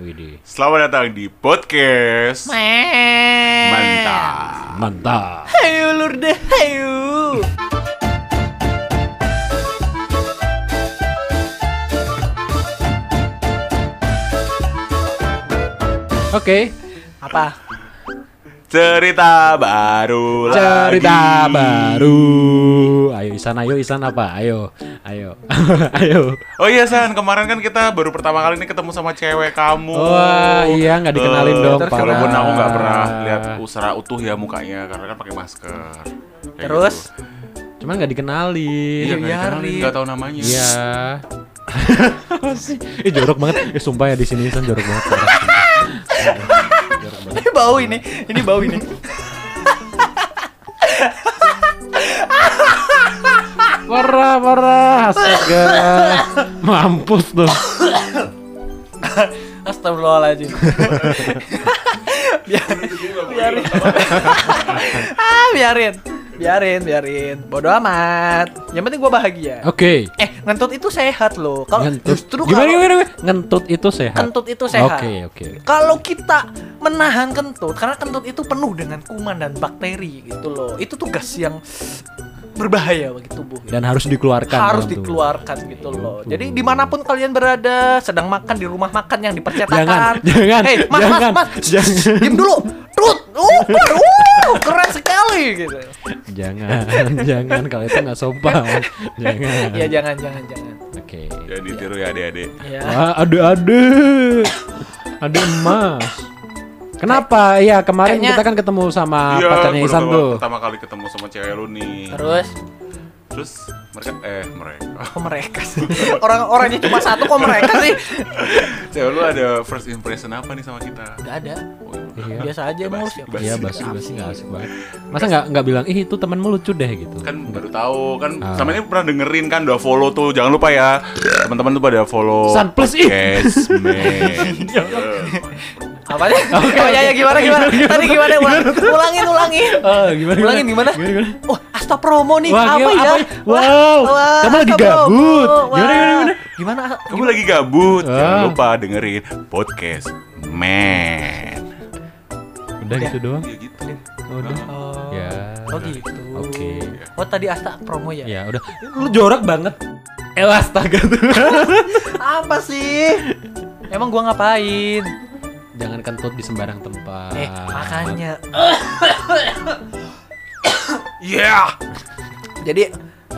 Widih. Selamat datang di podcast Mantap. Mantap. Mantap. Hayu lur deh, hayu. Oke, Apa? Cerita baru cerita lagi. baru. Ayo Isan, ayo Isan apa? Ayo, ayo, ayo. Oh iya San, kemarin kan kita baru pertama kali ini ketemu sama cewek kamu. Wah, iya nggak dikenalin Eh, dong. Walaupun aku nggak pernah lihat usara utuh ya mukanya karena kan pakai masker. Kayak Terus? gitu. Cuman nggak dikenalin. Iya, nggak biarin. dikenalin, nggak tahu namanya. Iya. Eh jorok banget. Eh sumpah ya di sini Isan jorok banget. parah. jorok banget. Ini bau ini, ini bau ini. Parah, parah. Astaga. Mampus tuh. Astagfirullahaladzim. Biar- biarin. ah, biarin. Biarin, biarin. Bodoh amat. Yang penting gua bahagia. Oke. Eh, ngentut itu sehat loh. Kalau justru gimana, kalau gimana, gimana? Ngentut itu sehat. kentut itu sehat. Oke, oke. Kalau kita menahan kentut, karena kentut itu penuh dengan kuman dan bakteri gitu loh. Itu tuh gas yang berbahaya bagi tubuh. Dan harus dikeluarkan. harus tubuh. dikeluarkan gitu loh. Betul. Jadi di mana pun kalian berada, sedang makan di rumah makan yang Jangan, dipercetakan. jangan, Hei, mas, jangan, mas, mas, jangan. Diam dulu. Trut. Uh, uh, keren sekali gitu. Jangan, jangan kalau itu nggak sopan. Jangan. Ya jangan, jangan, jangan. Oke. Jangan ditiru ya adik-adik. Ya. Wah, ade-ade. Ade emas. Kenapa? Iya, kemarin Kayaknya- kita kan ketemu sama Iya, pacarnya Isan pertama- tuh. Pertama kali ketemu sama cewek lu nih. Terus Terus mereka eh mereka. kok mereka sih? Orang-orangnya cuma satu kok mereka sih? Cewek lu ada first impression apa nih sama kita? Gak ada. Oh, Iya. Biasa aja Basi, siapa? Iya, basi Apa basi nggak asik banget. Masa nggak nggak bilang, ih itu temanmu lucu deh gitu. kan baru tahu kan Ah. sama ini pernah dengerin kan udah follow tuh jangan lupa ya teman-teman tuh pada follow San, please, ih. podcast man Apanya? Oh ya ya gimana gimana? Tadi gimana? Ulang, ulangin ulangin. Oh, gimana? Ulangin gimana? Oh, Asta promo nih. Wah, apa gimana- ya? apa ya? Wow, kamu lagi gabut. Wah. Gimana, gimana, gimana? Gimana? kamu lagi gabut jangan Ah. lupa dengerin podcast man Udah gitu doang. ya gitu Oh, udah. Oh. Ya. Oh gitu. Oke. Oh tadi Asta promo ya? Ya udah. Lu jorok banget. Eh astaga tuh. Apa sih? Emang gua ngapain? Jangan kentut di sembarang tempat. Eh, makanya. yeah Jadi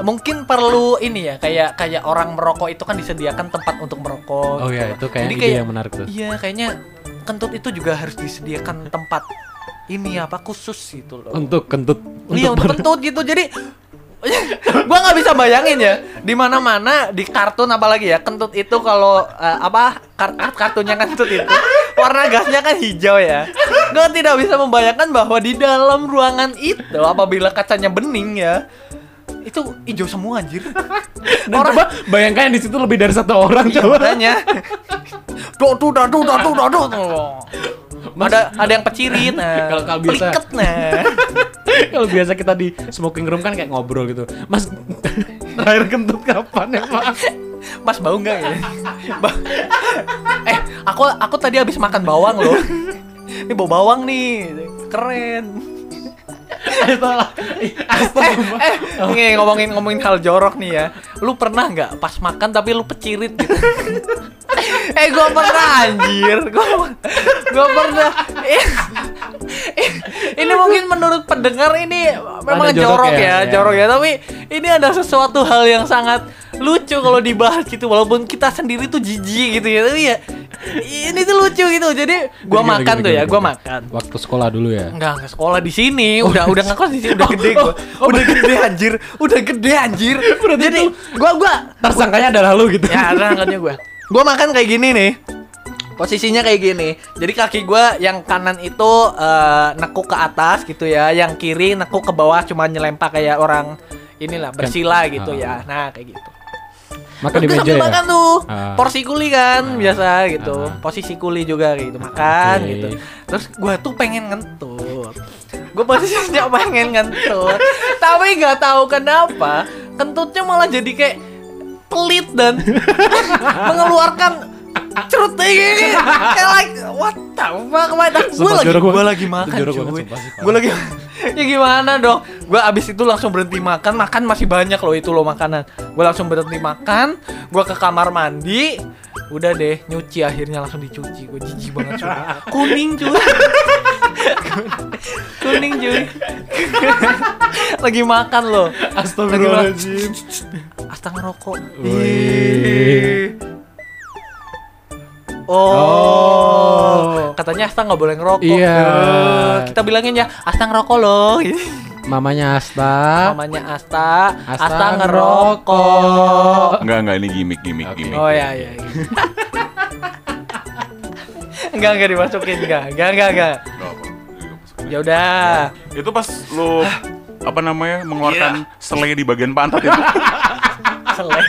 mungkin perlu ini ya kayak kayak orang merokok itu kan disediakan tempat untuk merokok. Oh gitu ya, itu kayak Jadi ide yang menarik tuh. Iya, kayaknya kentut itu juga harus disediakan tempat ini apa khusus gitu loh. Untuk kentut. iya, untuk kentut gitu. Jadi gua nggak bisa bayangin ya di mana mana di kartun apalagi ya kentut itu kalau eh, apa kar- kar- kartunnya kentut itu warna gasnya kan hijau ya. Gue tidak bisa membayangkan bahwa di dalam ruangan itu apabila kacanya bening ya, itu hijau semua anjir. Dan orang... coba bayangkan di situ lebih dari satu orang iya, coba. Makanya. Duh, duh, duh, duh. Mas... Ada ada yang pecirin. nah. Kalau kalau biasa. Nah. Kalau biasa kita di smoking room kan kayak ngobrol gitu. Mas terakhir kentut kapan ya, mas? Mas bau nggak ya? Ba- eh, aku aku tadi habis makan bawang loh. Ini bau bawang nih, keren. Astaga. Astaga. Eh, nih ngomongin ngomongin hal jorok nih ya. Lu pernah nggak pas makan tapi lu pecirit gitu? eh, gua pernah anjir. Gua gua pernah. Eh, eh, ini mungkin menurut pendengar ini memang Ada jorok jorok, ya, ya, ya. jorok ya. Tapi ini ada sesuatu hal yang sangat lucu kalau dibahas gitu walaupun kita sendiri tuh jijik gitu ya tapi ya ini tuh lucu gitu jadi gua makan gimana, tuh ya gimana, gua makan Waktu sekolah dulu ya. Enggak, enggak sekolah di sini. Udah udah ngekos di sini udah gede gua. oh, udah gede anjir. Udah gede anjir. Jadi gua gua Tersangkanya adalah lu gitu. ya ada angkatnya gua. Gua makan kayak gini nih. Posisinya kayak gini. Jadi kaki gua yang kanan itu eh, nekuk ke atas gitu ya, yang kiri nekuk ke bawah cuma nyelempak kayak orang inilah bersila gitu ah. ya. Nah, kayak gitu. Makan di meja ya. makan tuh Ah. porsi kuli kan Ah. biasa gitu Ah. posisi kuli juga gitu makan Oke. gitu terus gua tuh pengen ngentut gue posisinya pengen ngentut. Tapi nggak tahu kenapa kentutnya malah jadi kayak pelit dan mengeluarkan cerut gini kayak like what the fuck? Man gue lagi gue lagi makan cuy. gue lagi ya gimana dong? Gue abis itu langsung berhenti makan. Makan masih banyak loh itu loh makanan. Gue langsung berhenti makan. Gue ke kamar mandi. Udah deh nyuci akhirnya langsung dicuci. Gue jijik banget cuy. Kuning cuy kuning cuy lagi makan loh Astagfirullahaladzim. Asta ngerokok. Wih. Oh. Oh. Katanya Asta nggak boleh ngerokok. Iya. Eh, kita bilangin ya, Asta ngerokok loh. Mamanya Asta. Namanya Asta. Asta, Asta ngerokok. Enggak, enggak ini gimmick, gimmick, Oke. gimmick. Oh ya ya. ya. enggak enggak dimasukin enggak. Enggak enggak enggak. Ya udah. Itu pas lu apa namanya mengeluarkan Iya. selai di bagian pantat itu. Selek.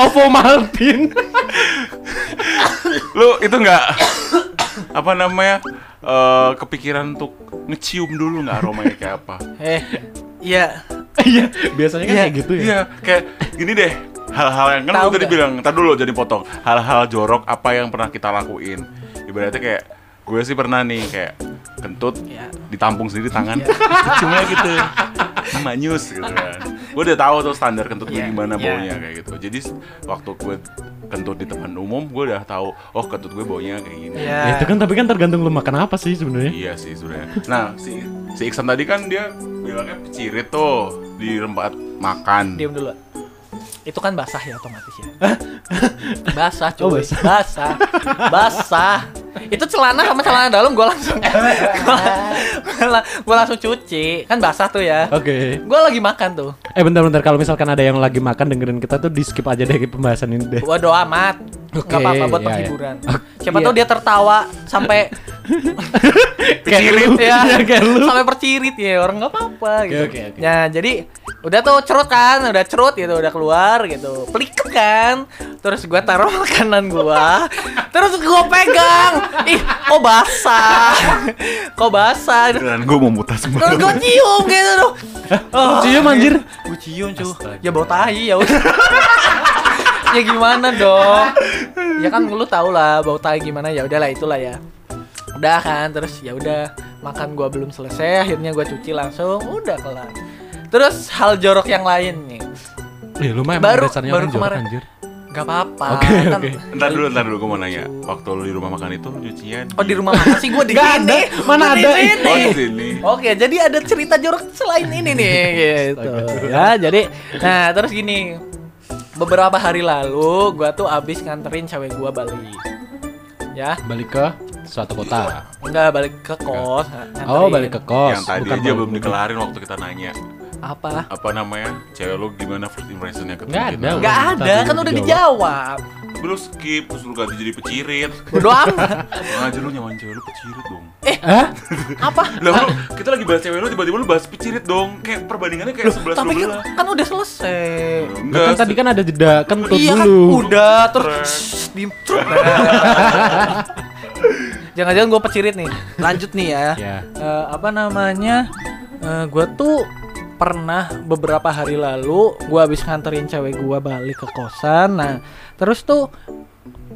Ovo Maltin. lu itu enggak apa namanya eh, kepikiran untuk ngecium dulu nggak aromanya kayak apa? Eh, iya. Iya, biasanya kan Iya. kayak gitu ya. Iya, kayak gini deh. Hal-hal yang kan tadi nggak? bilang, tadi dulu jadi potong. Hal-hal jorok apa yang pernah kita lakuin? Ibaratnya kayak gue sih pernah nih kayak kentut Iya. ditampung sendiri tangan cuma gitu manyus gitu kan gue udah tahu tuh standar kentut gue Iya, gimana iya. baunya kayak gitu jadi waktu gue kentut di tempat umum gue udah tahu oh kentut gue baunya kayak gini Iya. Ya, itu kan tapi kan tergantung lu makan apa sih sebenarnya. Iya sih sebenarnya. Nah si si Iksan tadi kan dia bilangnya pecirit tuh di tempat makan. Diam dulu. Itu kan basah ya otomatis ya. basah cuy. Oh, basah. basah. Basah. Itu celana sama celana dalam gue langsung gue langsung cuci. Kan basah tuh ya. Oke. Gue lagi makan tuh. Eh bentar-bentar kalau misalkan ada yang lagi makan dengerin kita tuh di skip aja deh pembahasan ini deh. Waduh amat. Oke, Gak apa-apa buat iya, iya. penghiburan. Oke, Siapa iya. tahu dia tertawa sampai lu, ya, ya, sampai percirit ya orang nggak apa-apa gitu. oke, oke. Ya jadi udah tuh cerut kan, udah cerut gitu, udah keluar gitu, peliket kan. Terus gua taruh makanan gua, terus gua pegang, ih kok basah, kok basah. Dan gue mau mutas Terus gua cium gitu tuh. Oh, Cium, anjir. Gua cium cuy. Ya bau tai ya udah. ya gimana dong? Ya kan lu tau lah bau tai gimana ya udahlah itulah ya. Udah kan terus ya udah makan gua belum selesai akhirnya gua cuci langsung udah kelar. Terus hal jorok yang lain nih. Eh, lu mah emang Baru- baru kemarin. anjir. Gak apa-apa. Oke, kan. oke. Ntar dulu, ntar dulu gue mau nanya. Waktu lu di rumah makan itu cucian? Oh di rumah makan sih gua di sini. ada. Mana di ada? sini. Oh di sini. Oke, jadi ada cerita jorok selain ini nih gitu. Ya, jadi nah terus gini. Beberapa hari lalu gua tuh abis nganterin cewek gua balik. Ya, Balik ke suatu kota. enggak balik ke kos. nganterin. Oh, balik ke kos. yang tadi bukan aja belum ke- dikelarin waktu kita nanya apa? apa namanya cewek lu gimana first impressionnya ke Nggak kita? ada. Enggak Tadi ada, kan udah dijawab. lu skip terus lu ganti jadi pecirit Bodoh amat. Sengaja lu nyaman cewek lu pecirit dong Hah? Apa? Lah lu kita lagi bahas cewek lu tiba-tiba lu bahas pecirit dong Kayak perbandingannya kayak Loh, 11 tapi kan, 12 kan udah selesai. Enggak kan tadi kan ada jeda kentut Iya kan udah terus diem Truk. Jangan-jangan gue pecirit nih. Lanjut nih ya. Ya. Eh, apa namanya? Eh, gue tuh pernah beberapa hari lalu gue habis nganterin cewek gue balik ke kosan. Nah, terus tuh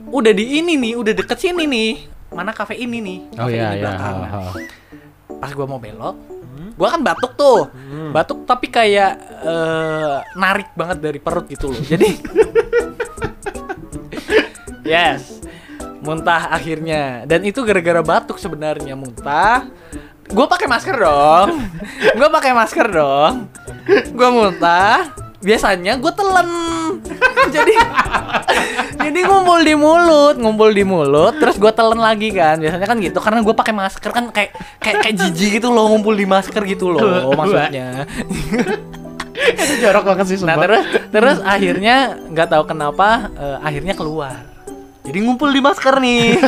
udah di ini nih, udah deket sini nih. Mana kafe ini nih? Oh Kafe iya ini iya. belakang. Ha. Pas gue mau belok, gue kan batuk tuh, batuk tapi kayak eh, narik banget dari perut gitu loh. Jadi, yes, muntah akhirnya. Dan itu gara-gara batuk sebenarnya muntah. Gue pakai masker dong, gue pakai masker dong. Gue muntah. Biasanya gue telen, jadi jadi ngumpul di mulut, ngumpul di mulut, terus gue telan lagi kan. Biasanya kan gitu, karena gue pakai masker kan kayak kayak kayak jijik gitu loh ngumpul di masker gitu loh maksudnya. Itu jorok banget sih Nah sumpah. terus terus akhirnya nggak tahu kenapa eh, akhirnya keluar. Jadi ngumpul di masker nih.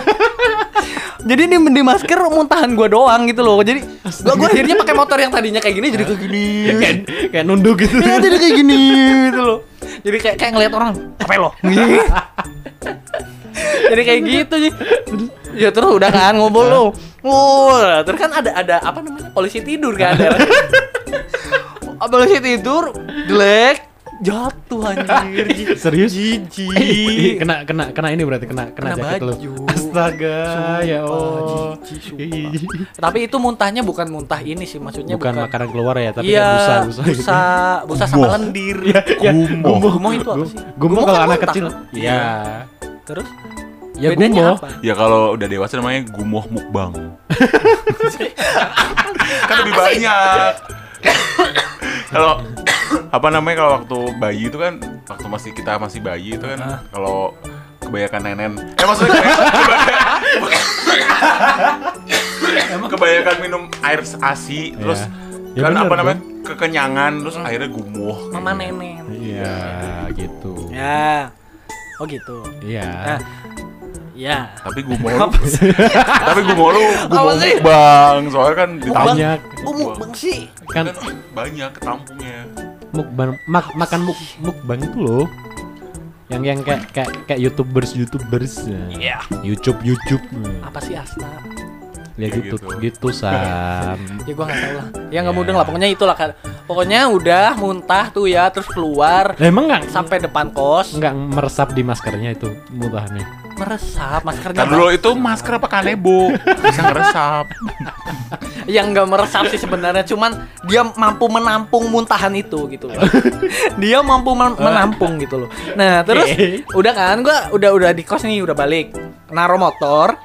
jadi di, di masker muntahan gue doang gitu loh. Jadi gua, gua akhirnya pakai motor yang tadinya kayak gini jadi kayak gini. kayak kayak nunduk gitu. Iya jadi kayak gini gitu loh. Jadi kayak kayak ngeliat orang apa lo? Jadi kayak gitu sih. Ya terus udah kan ngumpul lo. Ngumpul. Terus kan ada ada apa namanya polisi tidur kan. Ada. polisi tidur jelek jatuh anjir. Serius? Jijik. Ih, kena kena kena ini berarti kena kena, Kena jaket lu. Astaga, ya Sumpah, Allah. jijik, sumpah. Ih, Tapi itu muntahnya bukan muntah ini sih, maksudnya Bukan bukan, makanan keluar ya, tapi iya, kayak busa busa. gitu. busa, busa sama lendir. Ya, Gumoh. Gumoh itu apa sih? Gumoh kalau kan anak kecil. Iya. Terus Ya bedanya gumoh. apa? Ya kalau udah dewasa namanya gumoh mukbang. kan lebih banyak. kalau apa namanya kalau waktu bayi itu kan waktu masih kita masih bayi itu kan Ah. kalau kebanyakan nenen eh maksudnya kebanyakan, kebanyakan minum air asi terus Ya kan bener apa namanya kekenyangan terus akhirnya gumoh Mama nenek. Iya, gitu. Ya. Oh gitu. Iya. Nah, ya. tapi gumoh lu tapi gumoh lu gumoh Apa sih? mukbang soalnya kan ditambah Banyak Gumuk bang sih. kan kan banyak ketampungnya mukbang mak, makan muk, mukbang itu loh. Yang yang kayak kayak kayak YouTubers YouTubers. Iya. YouTube YouTube. Apa sih Asta? Ya gitu, gitu. gitu Sam. Ya gua nggak tahu lah. Ya nggak Ya. mudeng lah. Pokoknya itulah kan. Pokoknya udah muntah tuh ya, terus keluar Lah, emang nggak sampai depan kos, nggak meresap di maskernya itu mutahnya. Meresap maskernya. Kan dulu itu masker apa kanebo bisa ngeresap. yang nggak meresap sih sebenarnya cuman dia mampu menampung muntahan itu gitu loh dia mampu men- menampung gitu loh nah terus udah kan gua udah udah di kos nih udah balik naro motor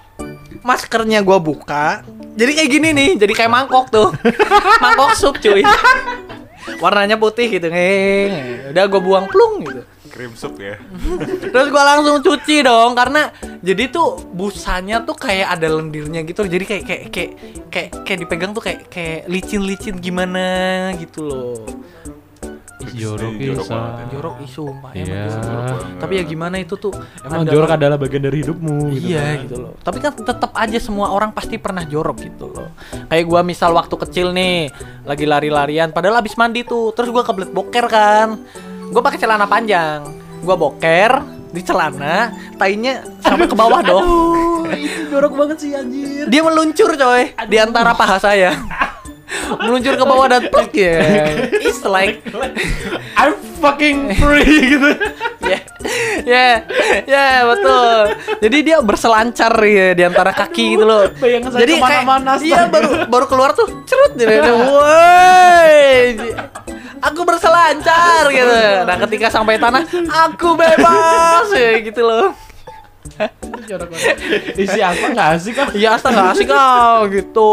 maskernya gua buka jadi kayak gini nih jadi kayak mangkok tuh mangkok sup cuy warnanya putih gitu ngeng udah gua buang plung gitu Krim sup ya. Terus gua langsung cuci dong karena jadi tuh busanya tuh kayak ada lendirnya gitu. Jadi kayak kayak kayak kayak, kayak dipegang tuh kayak kayak licin-licin gimana gitu loh. Jorok ya, Jorok ih sumpah emang Iya. banget. Tapi ya gimana itu tuh Emang ada- jorok adalah bagian dari hidupmu gitu Iya kan. gitu loh. Tapi kan tetap aja semua orang pasti pernah jorok gitu loh. Kayak gua misal waktu kecil nih lagi lari-larian padahal abis mandi tuh. Terus gua kebelet boker kan. Gua pakai celana panjang. Gua boker di celana, tainya sampai ke bawah dong. jorok banget sih anjir. Dia meluncur coy di antara paha saya. meluncur ke bawah dan plek ya. It's like I'm fucking free gitu. ya ya ya betul. Jadi dia berselancar ya di antara kaki gitu loh. Jadi kayak ke mana-mana, iya baru baru keluar tuh cerut gitu woi. Aku berselancar gitu. Nah ketika sampai tanah aku bebas ya gitu loh. Isi apa nggak asik kan? Iya asta nggak asik kau gitu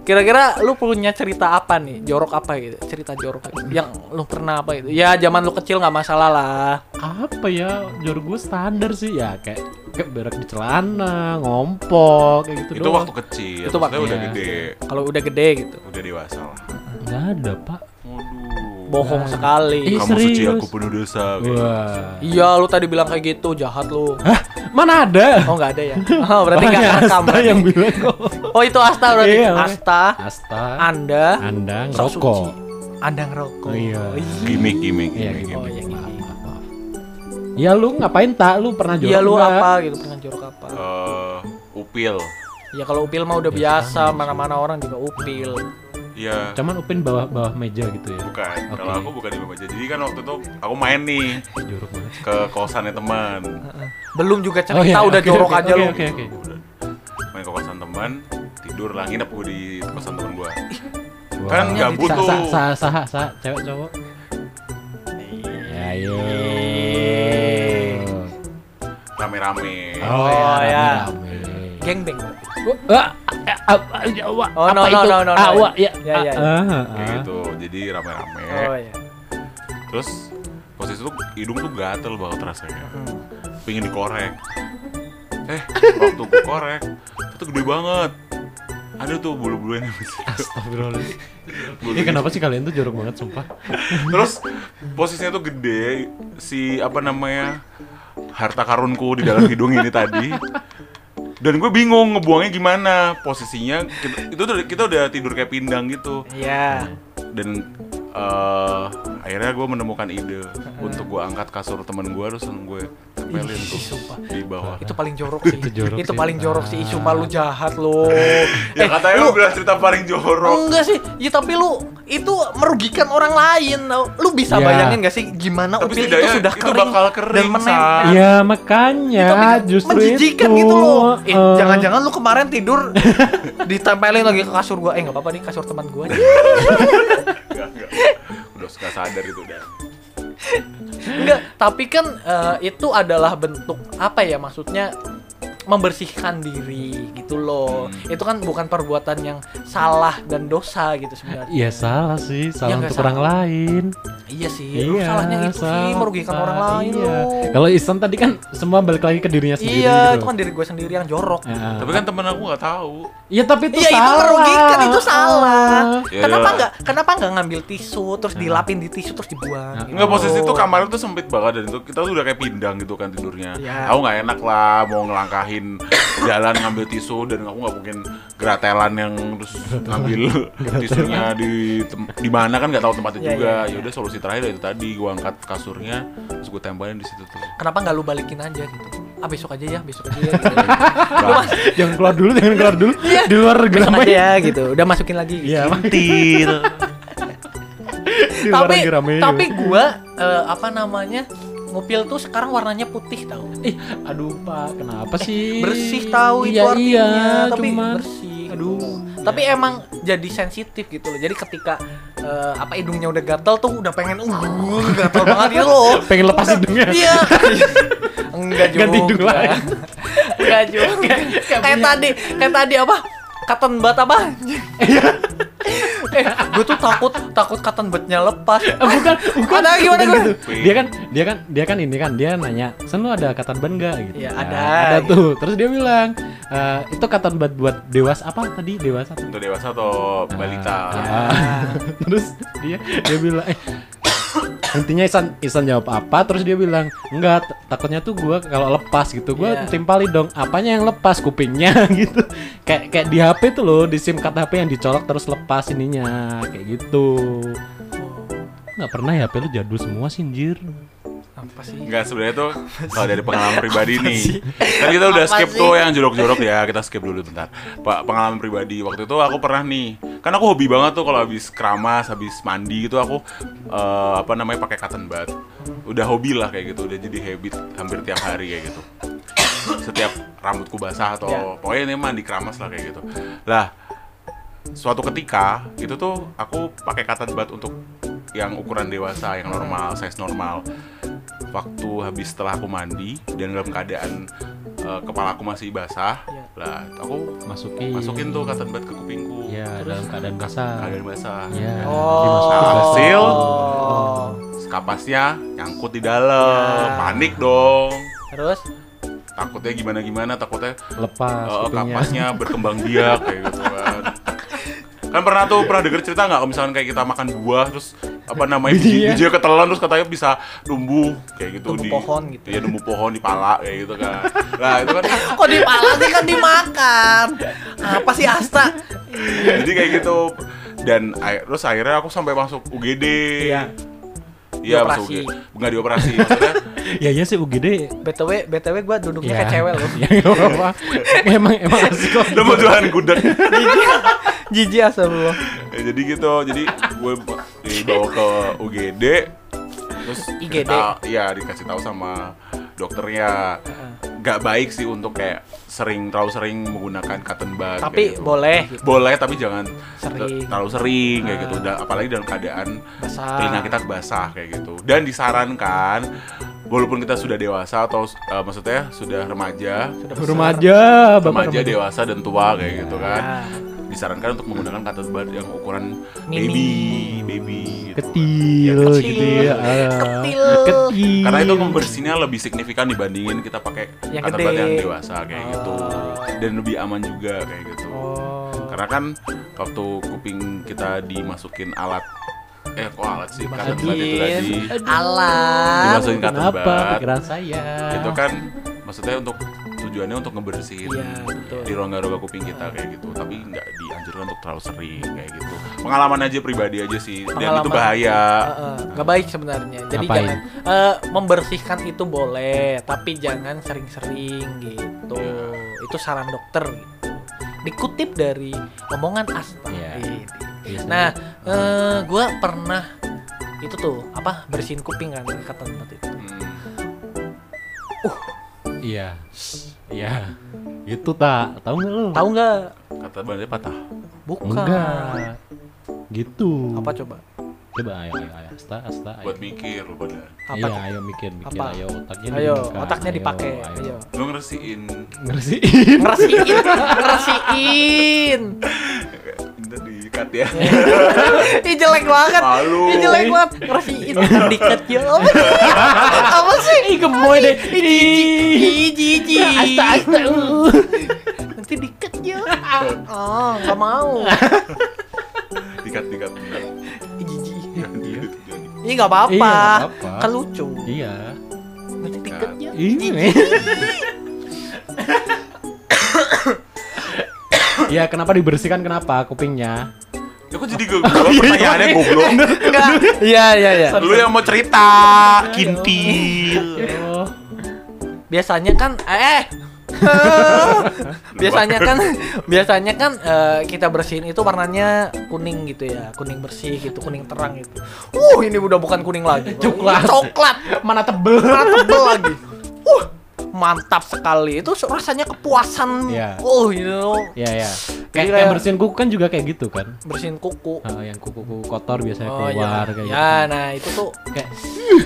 Kira-kira lu punya cerita apa nih? Jorok apa gitu? Cerita jorok yang lu pernah apa gitu? Ya zaman lu kecil nggak masalah lah. Apa ya? Jorok gue standar sih ya kayak kayak berak di celana, ngompok kayak gitu itu doang. waktu kecil. Itu waktu- udah iya. gede, Kalau udah gede gitu. udah dewasa lah. Nggak ada pak. Bohong Nah. sekali. Kamu suci serius? aku penuh dosa. Wah. Iya, lu tadi bilang kayak gitu, jahat lu. Hah? Mana ada? Oh, nggak ada ya? Oh, berarti nggak rekam. Asta yang bilang kok. Oh, itu Asta berarti. Iya. Asta, Asta. Anda, Anda ngerokok. suci. Anda ngerokok. Oh, iya. Gimik, gimik, Iya, gimik. Oh, gimik. iya. Ya lu ngapain tak? Lu pernah jorok Iya, lu nggak? apa gitu? Pernah jorok apa? Eh, upil. Ya kalau upil mah udah biasa, mana-mana orang juga upil. Iya. Cuman upin bawah bawah meja gitu ya. Bukan. Oke. Kalau aku bukan di bawah meja. Jadi kan waktu itu aku main nih Jorok banget. ke kosannya teman. Belum juga cerita Oh, iya, udah oke, jorok oke, aja oke, lu. Oke oke. Udah. Main ke kosan teman, tidur lah nginep gue di kosan teman gua. Wah. Kan gabut tuh. sa- sa- sa- sa- cewek cowok. Ya iya. Rame-rame. Oh, Oh, ya. rame-rame. Gengbeng. Ah, ah, ah, ya, Oh, no, no, no, no, no. Ah, ya. Ya, ya, ya. ah, ah, Kayak gitu. Jadi rame-rame. Oh iya. Terus posisi itu hidung tuh gatel banget rasanya. Hmm. Pengen dikorek. Eh, waktu gue korek, itu gede banget. Ada tuh bulu-bulu yang di situ. Astagfirullah. Bulu- Ini kenapa sih kalian tuh jorok banget sumpah? Terus posisinya tuh gede si apa namanya harta karunku di dalam hidung ini tadi. Dan gue bingung ngebuangnya gimana posisinya. Kita, itu tuh kita udah tidur kayak pindang gitu. Iya. Dan eh akhirnya gue menemukan ide untuk gue angkat kasur temen gue terus gue tempelin tuh sumpah. di bawah Itu paling jorok sih. Itu jorok itu sih. paling jorok sih. Ah. Sumpah lu jahat lo. ya katanya lu bilang cerita paling jorok Enggak sih, ya tapi lu itu merugikan orang lain. Lu bisa Ya. bayangin gak sih gimana Tapi upil itu sudah itu kering, bakal kering, dan menempel. Ya makanya Tapi kan justru menjijikan itu. gitu loh. Eh, Eh, jangan-jangan lu kemarin tidur ditempelin lagi ke kasur gua. Eh nggak apa-apa nih kasur teman gua. Enggak, udah suka sadar itu udah Enggak, tapi kan eh, itu adalah bentuk apa ya maksudnya membersihkan diri gitu loh. Hmm. Itu kan bukan perbuatan yang salah dan dosa gitu sebenarnya. Iya salah sih, salah Ya, untuk salah. orang lain. Iya sih, lu salahnya itu sih salah. merugikan orang lain Iya. Kalau Isan tadi kan semua balik lagi ke dirinya sendiri Iya, gitu. itu kan diri gue sendiri yang jorok. Ya. tapi kan temen aku nggak tahu Iya tapi itu Iya salah. itu merugikan itu salah. Ya kenapa nggak kenapa nggak ngambil tisu terus dilapin di tisu terus dibuang? gitu. Enggak posisi itu kamar itu sempit banget dan itu kita tuh udah kayak pindang gitu kan tidurnya. Iya. Aku nggak enak lah mau ngelangkahin jalan ngambil tisu dan aku nggak mungkin gratelan yang terus ngambil tisunya di tem- di mana kan nggak tahu tempatnya Iya, juga. iya. Ya udah solusi terakhir itu tadi gua angkat kasurnya terus gue tempelin di situ tuh. Kenapa nggak lu balikin aja gitu? Ah besok aja ya, besok aja ya. Gitu. Jangan keluar dulu, jangan keluar dulu. Di luar besok geram aja ya gitu. Udah masukin lagi. Iya, Til. di luar tapi tapi gua eh, apa namanya? Ngupil tuh sekarang warnanya putih tau Ih, aduh Pak, kenapa sih? Bersih tahu itu Iya, artinya, iya, tapi cuman bersih. aduh. Tapi emang jadi sensitif gitu loh. Jadi ketika eh, apa hidungnya udah gatal tuh udah pengen uh gatal banget gitu loh. pengen lepas hidungnya. Iya. Enggak juga. Ganti hidung lain. Enggak juga. kayak tadi, kayak tadi apa? Cotton bud apa? Eh, gue tuh takut takut cotton budnya lepas. Eh, bukan, bukan. Ada gimana, gimana? gitu. Dia kan, dia kan, dia kan ini kan, dia nanya, "Sen lu ada katan ban enggak?" gitu. Iya, Nah, ada. Ada tuh. Terus dia bilang, "Eh, itu katan ban buat dewasa apa tadi? Dewasa tuh?" Untuk dewasa atau balita. Ah. terus dia dia bilang eh intinya Isan Isan jawab apa terus dia bilang enggak takutnya tuh gua kalau lepas gitu gua Iya. timpali dong apanya yang lepas kupingnya gitu kayak kayak di HP tuh loh di SIM card HP yang dicolok terus lepas ininya kayak gitu nggak pernah ya HP lu jadul semua sih anjir Apa sih? Enggak sebenarnya tuh kalau dari pengalaman pribadi Apa nih. sih? Kan kita udah Apa skip sih? tuh yang jorok-jorok ya, kita skip dulu bentar. Pak pengalaman pribadi waktu itu aku pernah nih. Kan aku hobi banget tuh kalau habis keramas, habis mandi gitu aku eh, apa namanya pakai cotton bud. Udah hobi lah kayak gitu, udah jadi habit hampir tiap hari kayak gitu. Setiap rambutku basah atau Ya. pokoknya ini mandi keramas lah kayak gitu. Lah suatu ketika itu tuh aku pakai cotton bud untuk yang ukuran dewasa, yang normal, size normal. Waktu habis setelah aku mandi dan dalam keadaan eh, kepala aku masih basah, Ya. lah aku masukin masukin tuh cotton bud ke kupingku. ya dalam keadaan basah Keadaan basah. ya Oh. dimasukin hasil? Oh. Kapasnya nyangkut di dalam, Ya. panik dong. Terus Takutnya gimana gimana, takutnya lepas kupingnya. kapasnya berkembang biak kayak gitu kan. Kan pernah tuh pernah denger cerita nggak kalau misalkan kayak kita makan buah terus apa namanya biji Bijinya. ketelan terus katanya bisa tumbuh kayak gitu Tumbuh di pohon gitu. Iya tumbuh pohon di pala kayak gitu kan. Nah itu kan kok dipala sih kan dimakan? Apa sih Asta? jadi kayak gitu dan terus akhirnya aku sampai masuk UGD. Iya. Iya masuk UGD. Nggak dioperasi maksudnya. ya ya sih UGD BTW BTW gua duduknya ya. kayak cewek loh. ya nggak apa-apa emang emang asik kok Udah mau jualan gudeg. Jijik astagfirullah. Ya, jadi gitu, jadi gue dibawa ke UGD, terus IGD. kita- Iya dikasih tahu sama dokternya, nggak baik sih untuk kayak sering terlalu sering menggunakan cotton bud. Tapi gitu. boleh gitu. boleh tapi jangan Sering. terlalu sering kayak gitu, Dan apalagi dalam keadaan Basah. telinga kita basah kayak gitu. Dan disarankan walaupun kita sudah dewasa atau eh, maksudnya sudah remaja, Sudah besar. remaja bapak remaja dewasa dan tua kayak gitu kan Ya. Disarankan untuk menggunakan cotton bud yang ukuran Mini. baby baby gitu. kecil, Ya, kecil. gitu ya. Kecil. kecil karena itu membersihnya lebih signifikan dibandingin kita pakai Yang gede. bud yang dewasa kayak Oh. gitu dan lebih aman juga kayak gitu Oh. karena kan waktu kuping kita dimasukin alat eh kok alat sih cotton bud itu tadi alat. dimasukin bud pikiran saya itu kan maksudnya untuk tujuannya untuk ngebersihin Iya, betul. di rongga-rongga kuping kita kayak gitu tapi nggak dianjurkan untuk terlalu sering kayak gitu pengalaman aja pribadi aja sih dan itu Pengalaman. bahaya Heeh, nggak baik sebenarnya. Jadi Ngapain? jangan eh, membersihkan itu boleh, tapi jangan sering-sering gitu. Iya. Itu saran dokter gitu. Dikutip dari omongan Asta. Iya. Ini. Biasanya. Nah, eh gua pernah itu tuh apa bersihin kuping kan kata tempat itu. Hmm. Iya. Iya. Itu tak, tahu nggak lu? Tahu nggak? kata bandnya patah Bukan. Enggak. Gitu. Apa coba? Coba ayo ayo ayo. Asta, asta. Ayo. buat mikir lu pada Apa iya, ayo mikir, mikir. Apa? Ayo otaknya Ayo, digunakan. otaknya dipakai. Ayo. lu ngersiin Ngersiin. Ngerasiin, ngerasiin. Bentar diikat ya Ih jelek banget. Malu. Ih jelek banget. Ngerasiin diket ya. Apa sih? Ih, gemoy deh. Ih, jijik. Asta, asta. Nanti diket ya. Oh, nggak mau. dikat dikat bentar. Ih, Jijik. Iya. Ih nggak apa-apa. Iya, nggak apa-apa. Kan lucu. Iya. Nanti diket ya. Ini. Ya kenapa dibersihkan kenapa kupingnya? Ya kok jadi gue pertanyaannya goblok. Enggak. Iya, iya, iya. Lu yang mau cerita Kintil. Oh, biasanya kan eh. Biasanya kan biasanya kan eh, kita bersihin itu warnanya kuning gitu ya. Kuning bersih gitu kuning terang gitu. Uh ini udah bukan kuning lagi. Coklat. coklat. Mana tebel? Mana tebel lagi. Uh mantap sekali itu rasanya kepuasan Iya. oh gitu Ya ya. Jadi Kayak, kayak- kayak bersihin kuku kan juga kayak gitu kan? bersihin kuku Ah, yang kuku-kuku kotor biasanya oh keluar ya kayak ya gitu. nah itu tuh Kayak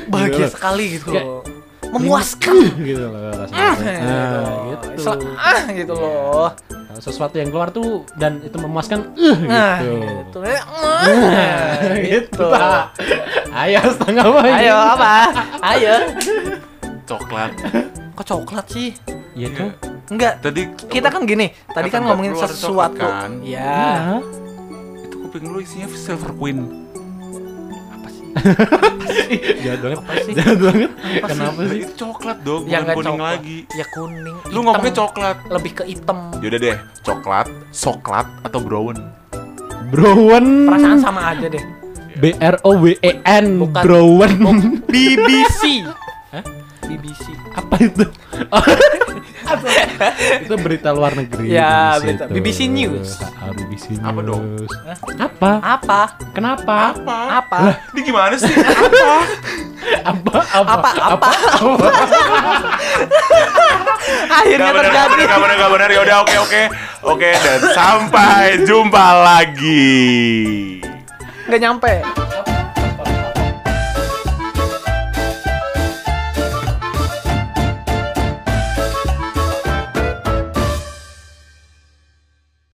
bahagia Gitu loh. sekali gitu Kayak- loh memuaskan gitu loh rasanya. ah Nah, gitu. gitu. Sel- ah gitu loh Nah, sesuatu yang keluar tuh dan itu memuaskan uh, Nah, gitu. gitu. Nah, gitu. Ayo setengah? Ayo apa? Ayo. Coklat Kok coklat sih? Iya kan? Enggak. Tadi Kita kan gini, tadi kan ngomongin coklat sesuatu. kan? Ya. Iya. Itu kuping lu isinya Silver Queen Apa sih? Jahat banget. Apa sih? Jahat banget. Apa Kenapa sih? itu coklat dong, Ya bukan nggak kuning coklat. lagi Ya kuning. Lu hitam. ngomongnya coklat Lebih ke hitam. Yaudah deh, coklat, soklat, atau brown Brown. Perasaan sama aja deh. B R O W E N Bukan. Brown. BBC. BBC. Apa itu? itu berita luar negeri. Ya, BBC berita- itu. BBC News. Ah, BBC News. Apa dong? Apa? Apa? Kenapa? Apa? Apa? Ini gimana sih? Apa? Apa? Apa? Apa? Apa? Akhirnya Gak benar, gak terjadi. gak benar, gak benar Yaudah, oke, oke Oke, dan sampai jumpa lagi Nggak nyampe.